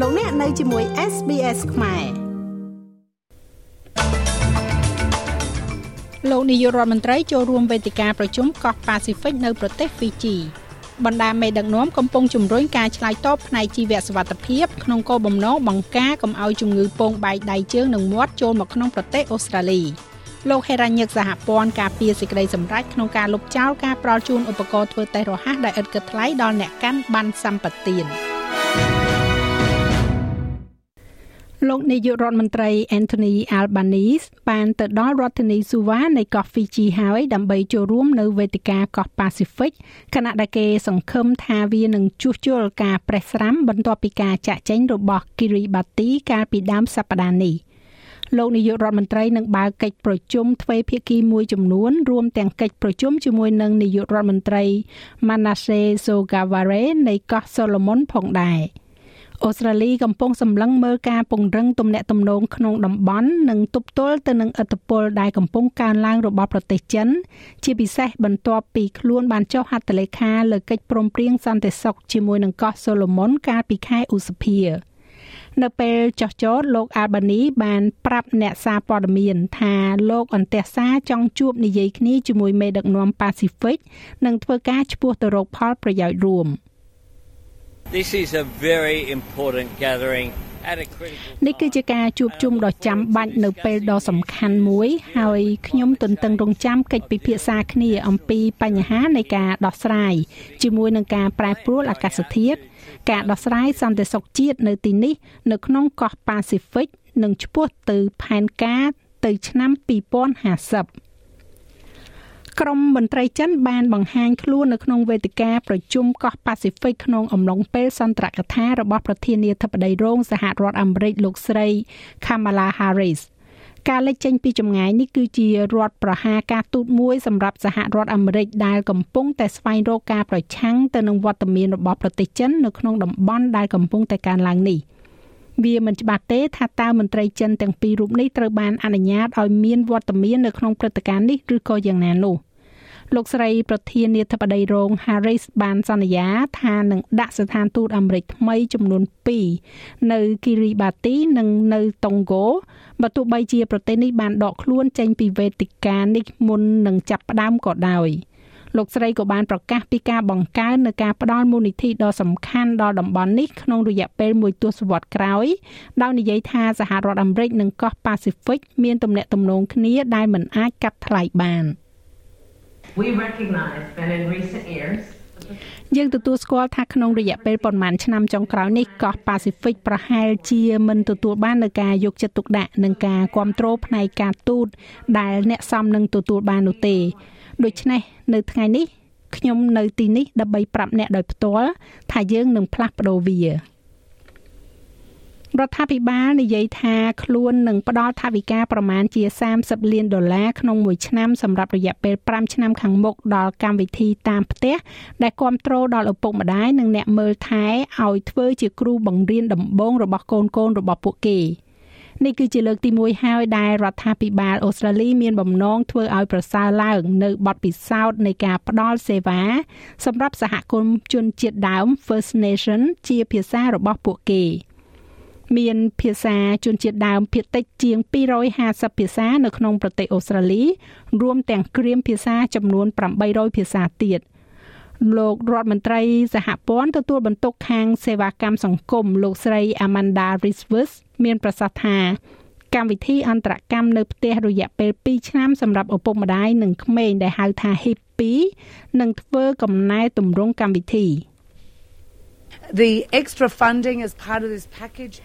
លោកអ្នកនៅជាមួយ SBS ខ្មែរលោកនាយករដ្ឋមន្ត្រីចូលរួមវេទិកាប្រជុំកោះប៉ាស៊ីហ្វិកនៅប្រទេសហ្វីជីបណ្ដាមេដឹកនាំកំពុងជំរុញការឆ្លើយតបផ្នែកជីវសុវត្ថិភាពក្នុងគោលបំណងបង្ការកុំឲ្យជំងឺពងបែកដៃជើងនិងមាត់ចូលមកក្នុងប្រទេសអូស្ត្រាលីលោកហេរ៉ាញឹកសហព័ន្ធការពារសេចក្តីសម្រេចក្នុងការលុបចោលការប្រោលជូនឧបករណ៍ធ្វើតេស្តរហ័សដែលឥតគិតថ្លៃដល់អ្នកកាន់ប័ណ្ណសម្បត្តិ លោកនាយករដ្ឋមន្ត្រី Anthony Albanese បានទៅដល់រដ្ឋធានី Suva នៃកោះ Fiji ហើយដើម្បីចូលរួមនៅវេទិកាកោះ Pacific ខណៈដែលគេសង្ឃឹមថាវានឹងជួសជុលការប្រេះស្រាំបន្ទាប់ពីការចាក់ចែងរបស់ Kiribati កាលពីដើមសប្តាហ៍នេះលោកនាយករដ្ឋមន្ត្រីនឹងបើកកិច្ចប្រជុំទ្វេភាគីមួយចំនួនរួមទាំងកិច្ចប្រជុំជាមួយនឹងនាយករដ្ឋមន្ត្រី Manasseh Sogavare នៃកោះ Solomon ផងដែរ។ អូស្ត្រាលីកំពុងសម្លឹងមើលការពង្រឹងទំនាក់ទំនងក្នុងតំបន់និងទប់ទល់ទៅនឹងឥទ្ធិពលដែលកំពុងកើនឡើងរបស់ប្រទេសចិន ជាពិសេសបន្ទាប់ពីខ្លួនបានចុះហត្ថលេខាលើកិច្ចព្រមព្រៀងសន្តិសុខជាមួយនឹងកោះសូឡូមុនកាលពីខែឧសភានៅពេលចោះចោតលោកអាបានីបានប្រាប់អ្នកសារព័ត៌មានថាលោកអន្តះសាចង់ជួបនិយាយគ្នាជាមួយមេដឹកនាំប៉ាស៊ីហ្វិកនិងធ្វើការឈ្មោះទៅរកផលប្រយោជន៍រួម។ This is a very important gathering នេះគឺជាការជួបជុំដ៏ចាំបាច់នៅពេលដ៏សំខាន់មួយ ហើយខ្ញុំទន្ទឹងរង់ចាំកិច្ចពិភាក្សាគ្នាអំពីបញ្ហានៃការដោះស្រាយជាមួយនឹងការប្រែប្រួលអាកាសធាតុការដោះស្រាយសន្តិសុខជាតិនៅទីនេះ នៅក្នុងកោះប៉ាស៊ីហ្វិកនិងឆ្ពោះទៅផែនការទៅឆ្នាំ2050 ក្រុមមន្ត្រីចិនបានបង្ហាញខ្លួននៅក្នុងវេទិកាប្រជុំកោះប៉ាស៊ីហ្វិកក្នុងអំឡុងពេលសន្ទរកថារបស់ប្រធានាធិបតីរងសហរដ្ឋអាមេរិកលោកស្រី Kamala Harris ការលេចចេញពីចម្ងាយនេះគឺជារដ្ឋប្រហារការទូតមួយសម្រាប់សហរដ្ឋអាមេរិកដែលកំពុងតែស្វែងរកការប្រឆាំងទៅនឹងវត្តមានរបស់ប្រទេសចិននៅក្នុងតំបន់ដែលកំពុងតែកើនឡើងនេះ វាមិនច្បាស់ទេថាតើមន្ត្រីចិនទាំងពីររូបនេះត្រូវបានអនុញ្ញាតឲ្យមានវត្តមាននៅក្នុងព្រឹត្តិការណ៍នេះឬក៏យ៉ាងណានោះ។លោកស្រីប្រធានាធិបតីរង Harris បានសន្យាថានឹងដាក់ស្ថានទូតអាមេរិកថ្មីចំនួន2នៅ Kiribati និងនៅ Tonga បើទោះបីជាប្រទេសនេះបានដកខ្លួនចេញពីវេទិកានេះមុននឹងចាប់ផ្ដើមក៏ដោយ លោកស្រីក៏បានប្រកាសពីការបង្កើននៅការផ្ដល់មូលនិធិដ៏សំខាន់ដល់តំបន់នេះក្នុងរយៈពេលមួយទសវត្សរ៍ក្រោយដោយនិយាយថាសហរដ្ឋអាមេរិកនិងកោះប៉ាស៊ីហ្វិកមានទំនាក់ទំនងគ្នាដែលមិនអាចកាត់ថ្លៃបាន។ We recognize that in recent years យើងទទួលស្គាល់ថាក្នុងរយៈពេលប្រមាណឆ្នាំចុងក្រោយនេះកោះប៉ាស៊ីហ្វិកប្រហែលជាមិនទទួលបាននូវការយកចិត្តទុកដាក់និងការគ្រប់គ្រងផ្នែកការទូតដែលអ្នកសមនឹងទទួលបាននោះទេ ដូច្នេះនៅថ្ងៃនេះខ្ញុំនៅទីនេះដើម្បីប្រាប់អ្នកដោយផ្ទាល់ថាយើងនឹងផ្លាស់ប្ដូរវារដ្ឋាភិបាលនិយាយថាខ្លួននឹងផ្ដល់ថវិកាប្រមាណជា30លានដុល្លារក្នុងមួយឆ្នាំសម្រាប់រយៈពេល5ឆ្នាំខាងមុខដល់កម្មវិធីតាមផ្ទះដែលគ្រប់គ្រងដល់ឪពុកម្ដាយនិងអ្នកមើលថែឲ្យធ្វើជាគ្រូបង្រៀនដំបូងរបស់កូនកូនរបស់ពួកគេ នេះគឺជាលើកទី1ហើយដែលរដ្ឋាភិបាលអូស្ត្រាលីមានបំណងធ្វើឲ្យប្រសើរឡើងនៅបទពិសោធន៍នៃការផ្ដល់សេវា សម្រាប់សហគមន៍ជនជាតិដើម First Nation ជាភាសារបស់ពួកគេ។មានភាសាជនជាតិដើមភាគតិចជាង250ភាសានៅក្នុងប្រទេសអូស្ត្រាលី រួមទាំងគ្រាមភាសាចំនួន800ភាសាទៀត លោករដ្ឋមន្ត្រីសហព័ន្ធទទួលបន្ទុកខាងសេវាកម្មសង្គមលោកស្រី Amanda Risvers មានប្រសាសន៍ថាកម្មវិធីអន្តរកម្មនៅផ្ទះរយៈពេល2ឆ្នាំសម្រាប់ឪពុកម្ដាយនិងក្មេងដែលហៅថា HIPPY នឹងធ្វើកំណែទម្រង់កម្មវិធី The extra funding as part of this package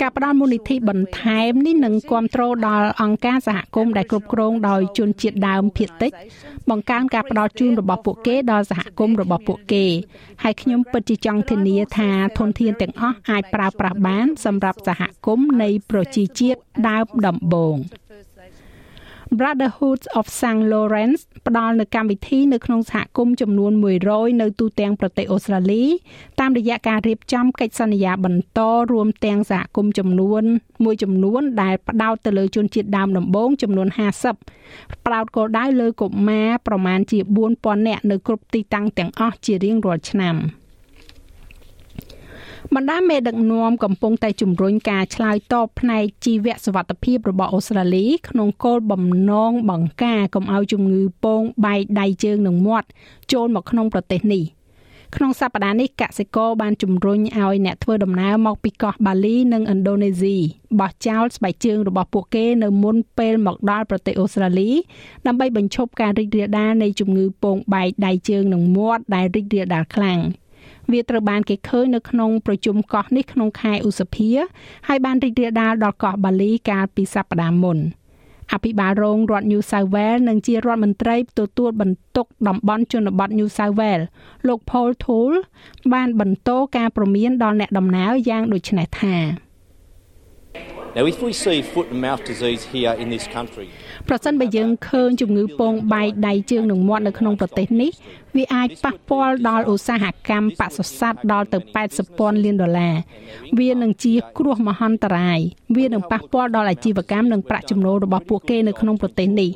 ការផ្ដល់មូលនិធិបន្ថែមនេះនឹងគ្រប់គ្រងដល់អង្គការសហគមន៍ដែលគ្រប់គ្រងដោយជនជាតិដើមភាគតិចបង្កើនការផ្ដល់ជូនរបស់ពួកគេដល់សហគមន៍របស់ពួកគេហើយខ្ញុំពិតជាចង់ធានាថាធនធានទាំងអស់អាចប្រើប្រាស់បាន សម្រាប់សហគមន៍នៃប្រជាជាតិដើមដំបូង។ Brotherhood of St Lawrence ផ្ដល់នូវកម្មវិធីនៅក្នុងសហគមន៍ចំនួន100នៅទូទាំងប្រទេសអូស្ត្រាលីតាមរយៈការរៀបចំកិច្ចសន្យាបន្តរួមទាំងសហគមន៍ចំនួនមួយចំនួនដែលផ្ដោតទៅលើជនជាតិដើមដំបូងចំនួន50ផ្ដោតគោលដៅលើកុមារប្រមាណជា4000នាក់នៅគ្រប់ទីតាំងទាំងអស់ជារៀងរាល់ឆ្នាំ។ បណ្ដាមេដឹកនាំកំពុងតែជំរុញការឆ្លើយតបផ្នែកជីវៈសុវត្ថិភាពរបស់អូស្ត្រាលី ក្នុងគោលបំណងបង្ការកុំឲ្យជំងឺពងបែកដៃជើងនិងមាត់ចូលមកក្នុងប្រទេសនេះក្នុងសប្តាហ៍នេះកសិករបានជំរុញឲ្យអ្នកធ្វើដំណើរមកពីកោះបាលីនិងឥណ្ឌូនេស៊ីបោះចោលស្បែកជើងរបស់ពួកគេនៅមុនពេលមកដល់ប្រទេសអូស្ត្រាលីដើម្បីបញ្ឈប់ការរីករាលដាលនៃជំងឺពងបែកដៃជើងនិងមាត់ដែលរីករាលដាលខ្លាំង។ វាត្រូវបានគេឃើញនៅក្នុងប្រជុំកោះនេះក្នុងខែឧសភាហើយបានរីករាលដាលដល់កោះបាលីកាលពីសប្តាហ៍មុនអភិបាលរងរដ្ឋ New South Wales និងជារដ្ឋមន្ត្រីទទួលបន្ទុកតំបន់ជនបទ New South Wales លោក Paul Toole បានបន្តការព្រមានដល់អ្នកដំណើរយ៉ាងដូចនេះថា Now if we see foot and mouth disease here in this country ប្រសិនបើយើងឃើញជំងឺពងបែកដៃជើងនិងមាត់នៅក្នុងប្រទេសនេះវាអាចប៉ះពាល់ដល់ឧស្សាហកម្មបសុសត្វដល់ទៅ80ពាន់លានដុល្លារវានឹងជាគ្រោះមហន្តរាយវានឹងប៉ះពាល់ដល់អាជីវកម្មនិងប្រាក់ចំណូលរបស់ពួកគេនៅក្នុងប្រទេសនេះ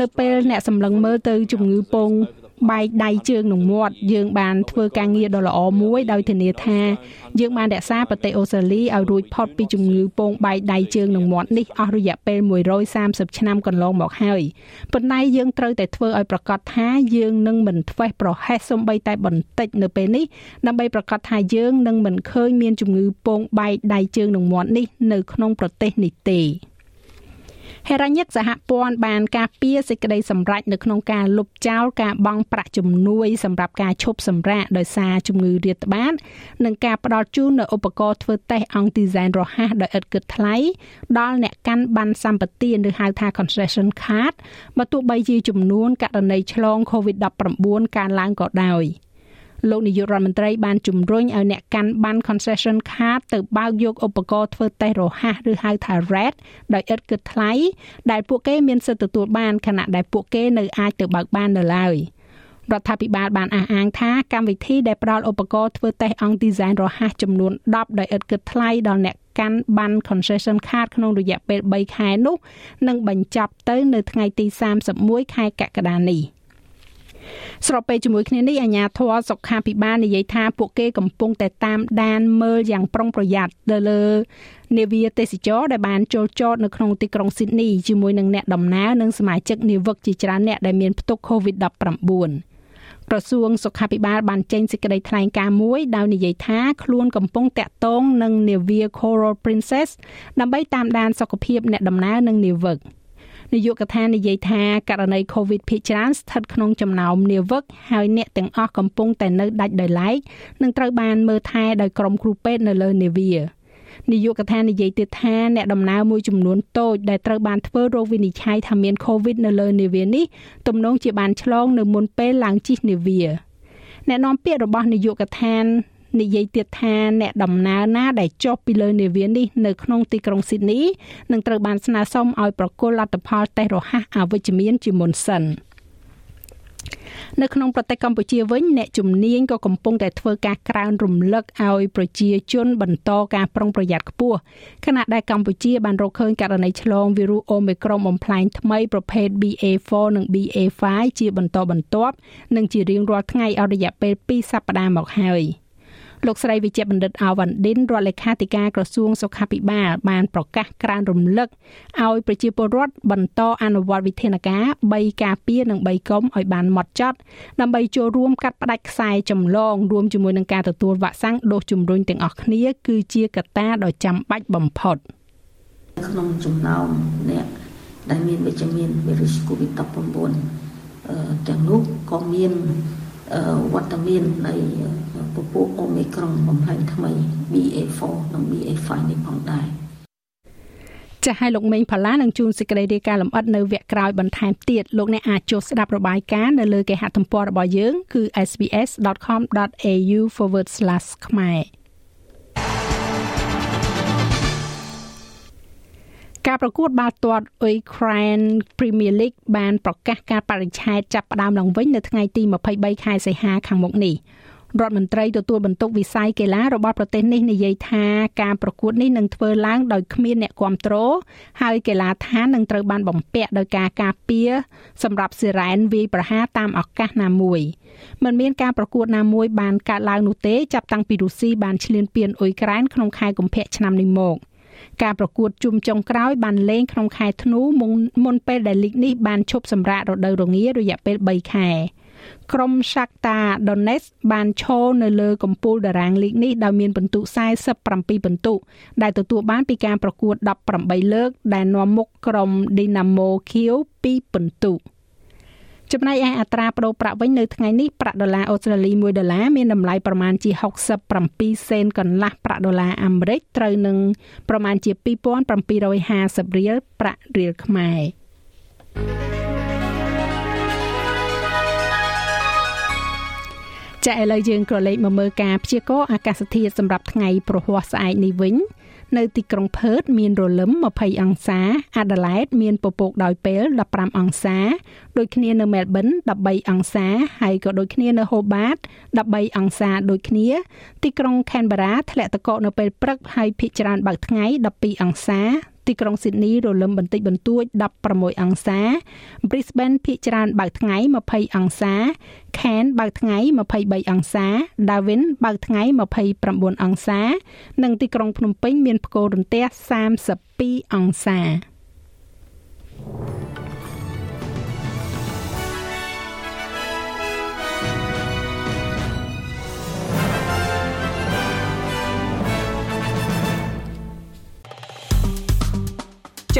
នៅពេលអ្នកសម្លឹងមើលទៅជំងឺពង បែកដៃជើងនិងមាត់យើងបានធ្វើការងារដ៏ល្អមួយដោយធានាថាយើងបានរក្សាប្រទេសអូស្ត្រាលីឲ្យរួចផុតពីជំងឺពងបែកដៃជើងនិងមាត់នេះអស់រយៈពេល130ឆ្នាំកន្លងមកហើយប៉ុន្តែយើងត្រូវតែធ្វើឲ្យប្រកាសថាយើងនឹងមិនធ្វេសប្រហែសសំបីតែបន្តិចនៅពេលនេះដើម្បីប្រកាសថាយើងនឹងមិនឃើញមានជំងឺពងបែកដៃជើងនិងមាត់នេះនៅក្នុងប្រទេសនេះទេ ហេរ៉ាញិកសហព័ន្ធបានការពារសេចក្តីសម្រេចនៅក្នុងការលុបចោលការបង់ប្រាក់ជំនួយសម្រាប់ការឈប់សម្រាកដោយសារជំងឺរាតត្បាត និងការផ្ដល់ជូននូវឧបករណ៍ធ្វើតេស្តអង្គឌីហ្សែនរហ័សដោយឥតគិតថ្លៃដល់អ្នកកាន់ប័ណ្ណសម្បទានឬហៅថា concession card បើទោះបីជាចំនួនករណីឆ្លង COVID-19 កើនឡើងក៏ដោយ។ លោកនាយករដ្ឋមន្ត្រីបានជំរុញឲ្យអ្នកកាន់ប័ណ្ណ concession card ទៅបើកយកឧបករណ៍ធ្វើតេស្តរហ័សឬហៅថា RAT ដោយឥតគិតថ្លៃដែលពួកគេមានសិទ្ធិទទួលបានខណៈដែលពួកគេនៅអាចទៅបើកបាននៅឡើយរដ្ឋាភិបាលបានអះអាងថាកម្មវិធីដែលផ្ដល់ឧបករណ៍ធ្វើតេស្តអង្គ design រហ័សចំនួន10ដោយឥតគិតថ្លៃដល់អ្នកកាន់ប័ណ្ណ concession card ក្នុងរយៈពេល3ខែនោះនឹងបញ្ចប់ទៅនៅថ្ងៃទី31ខែកក្កដានេះ។ ស្របពេលជាមួយគ្នានេះអាជ្ញាធរសុខាភិបាលនិយាយថាពួកគេកំពុងតែតាមដានមើលយ៉ាងប្រុងប្រយ័ត្នទៅលើនាវាទេសចរដែលបានចូលចតនៅក្នុងទីក្រុងស៊ីដនីជាមួយនឹងអ្នកដំណើរនិងសមាជិកនាវិកជាច្រើនអ្នកដែលមានផ្ទុក COVID-19 ក្រសួងសុខាភិបាលបានចេញសេចក្តីថ្លែងការណ៍មួយដោយនិយាយថាខ្លួនកំពុងតាក់ទងនឹងនាវា Coral Princess ដើម្បីតាមដានសុខភាពអ្នកដំណើរនិងនាវិក។ នាយកដ្ឋាននិយាយថាករណី COVID ភាគច្រើនស្ថិតក្នុងចំណោមនាវិកហើយអ្នកទាំងអស់កំពុងតែនៅដាច់ដោយឡែកនិងត្រូវបានមើលថែដោយក្រុមគ្រូពេទ្យនៅលើនាវានាយកដ្ឋាននិយាយទៀតថាអ្នកដំណើរមួយចំនួនតូចដែលត្រូវបានធ្វើរោគវិនិច្ឆ័យថាមាន COVID នៅលើនាវានេះទំនងជាបានឆ្លងនៅមុនពេលឡើងជិះនាវាអ្នកនាំពាក្យរបស់នាយកដ្ឋាន និយាយទៀតថាអ្នកដំណើរណាដែលចុះពីលើនាវានេះនៅក្នុងទីក្រុងស៊ីដនីនឹងត្រូវបានស្នើសុំឲ្យប្រគល់លទ្ធផលតេស្តរហ័សអវិជ្ជមានជាមុនសិននៅក្នុងប្រទេសកម្ពុជាវិញអ្នកជំនាញក៏កំពុងតែធ្វើការក្រើនរំលឹកឲ្យប្រជាជនបន្តការប្រុងប្រយ័ត្នខ្ពស់ខណៈដែលកម្ពុជាបានរកឃើញករណីឆ្លងវីរុសអូមីក្រុងបំផ្លាញថ្មីប្រភេទ BA4 និង BA5 ជាបន្តបន្ទាប់និងជារៀងរាល់ថ្ងៃអស់រយៈពេល2សប្តាហ៍មកហើយ។ លោកស្រីវិជ្ជបណ្ឌិតអាវ៉ាន់ឌិនរដ្ឋលេខាធិការក្រសួងសុខាភិបាលបានប្រកាសក្រានរំលឹកឲ្យប្រជាពលរដ្ឋបន្តអនុវត្តវិធានការ3ការពារនិង3កុំឲ្យបានម៉ត់ចត់ដើម្បីចូលរួមកាត់ផ្តាច់ខ្សែចម្លងរួមជាមួយនឹងការទទួលវ៉ាក់សាំងដូសជំរុញទាំងអស់គ្នាគឺជាកត្តាដ៏ចាំបាច់បំផុតក្នុងចំណោមអ្នកដែលមានវិជ្ជមានវីរុស COVID-19 ទាំងនោះក៏មានវត្តមាននៃ ពពួកអូមីក្រុងបំផ្លែងថ្មី BA4 និង BA5 នេះផងដែរចាស់ឲ្យលោកមេងផល្លានឹងជួនសេចក្តីរាយការណ៍លម្អិតនៅវគ្គក្រោយបន្ថែមទៀតលោកអ្នកអាចចូលស្ដាប់របាយការណ៍នៅលើគេហទំព័ររបស់យើងគឺ sbs.com.au/ ខ្មែរការប្រកួតបាល់ទាត់ Ukraine Premier League បានប្រកាសការបរិច្ឆេទចាប់ផ្ដើមឡើងវិញនៅថ្ងៃទី23ខែសីហាខាងមុខនេះ រដ្ឋមន្ត្រីទទួលបន្ទុកវិស័យកីឡារបស់ប្រទេសនេះនិយាយថាការប្រកួតនេះនឹងធ្វើឡើងដោយគ្មានអ្នកគ្រប់គ្រងហើយកីឡាដ្ឋាននឹងត្រូវបានបំពាក់ដោយការការពារសម្រាប់សិរ៉ែនវាយប្រហារតាមឱកាសណាមួយមិនមានការប្រកួតណាមួយបានកើតឡើងនោះទេចាប់តាំងពីរុស្ស៊ីបានឈ្លានពានអ៊ុយក្រែនក្នុងខែកុម្ភៈឆ្នាំនេះមកការប្រកួតជុំចុងក្រោយបានលេងក្នុងខែធ្នូមុនពេលដែលលីកនេះបានឈប់សម្រាករដូវរងារយៈពេល3ខែ ក្រុម Shakhtar Donetsk បានឈរនៅលើកំពូលតារាងលីកនេះដោយមានពិន្ទុ47ពិន្ទុដែលទទួលបានពីការប្រកួត18លើក ដែលនាំមុខក្រុម Dynamo Kiev 2ពិន្ទុចំណែកឯអត្រាប្តូរប្រាក់វិញនៅថ្ងៃនេះប្រាក់ដុល្លារអូស្ត្រាលី1ដុល្លារមានតម្លៃប្រមាណជា67សេនកន្លះប្រាក់ដុល្លារអាមេរិកត្រូវនឹងប្រមាណជា2750រៀលប្រាក់រៀលខ្មែរ ចាឥឡូវយើងក៏លេខមកមើលការព្យាករណ៍អាកាសធាតុសម្រាប់ថ្ងៃប្រហ័សស្អែកនេះវិញនៅទីក្រុងផឺតមានរលឹម20អង្សាអាដាលេដមានពពកដោយពេល15អង្សាដូចគ្នានៅមែលប៊ន13អង្សាហើយក៏ដូចគ្នានៅហូបាត13អង្សាដូចគ្នា ទីក្រុងខេនបារ៉ាធ្លាក់ទឹកកកនៅពេលព្រឹកហើយភាគច្រើនបើកថ្ងៃ12អង្សា ទីក្រុងស៊ីដនីរលឹមបន្តិចបន្តួច16អង្សា Brisbane ភាគច្រើនបើកថ្ងៃ20អង្សា Cairns បើកថ្ងៃ23អង្សា Darwin បើកថ្ងៃ29អង្សា និងទីក្រុងភ្នំពេញមានផ្គររន្ទះ32អង្សា ច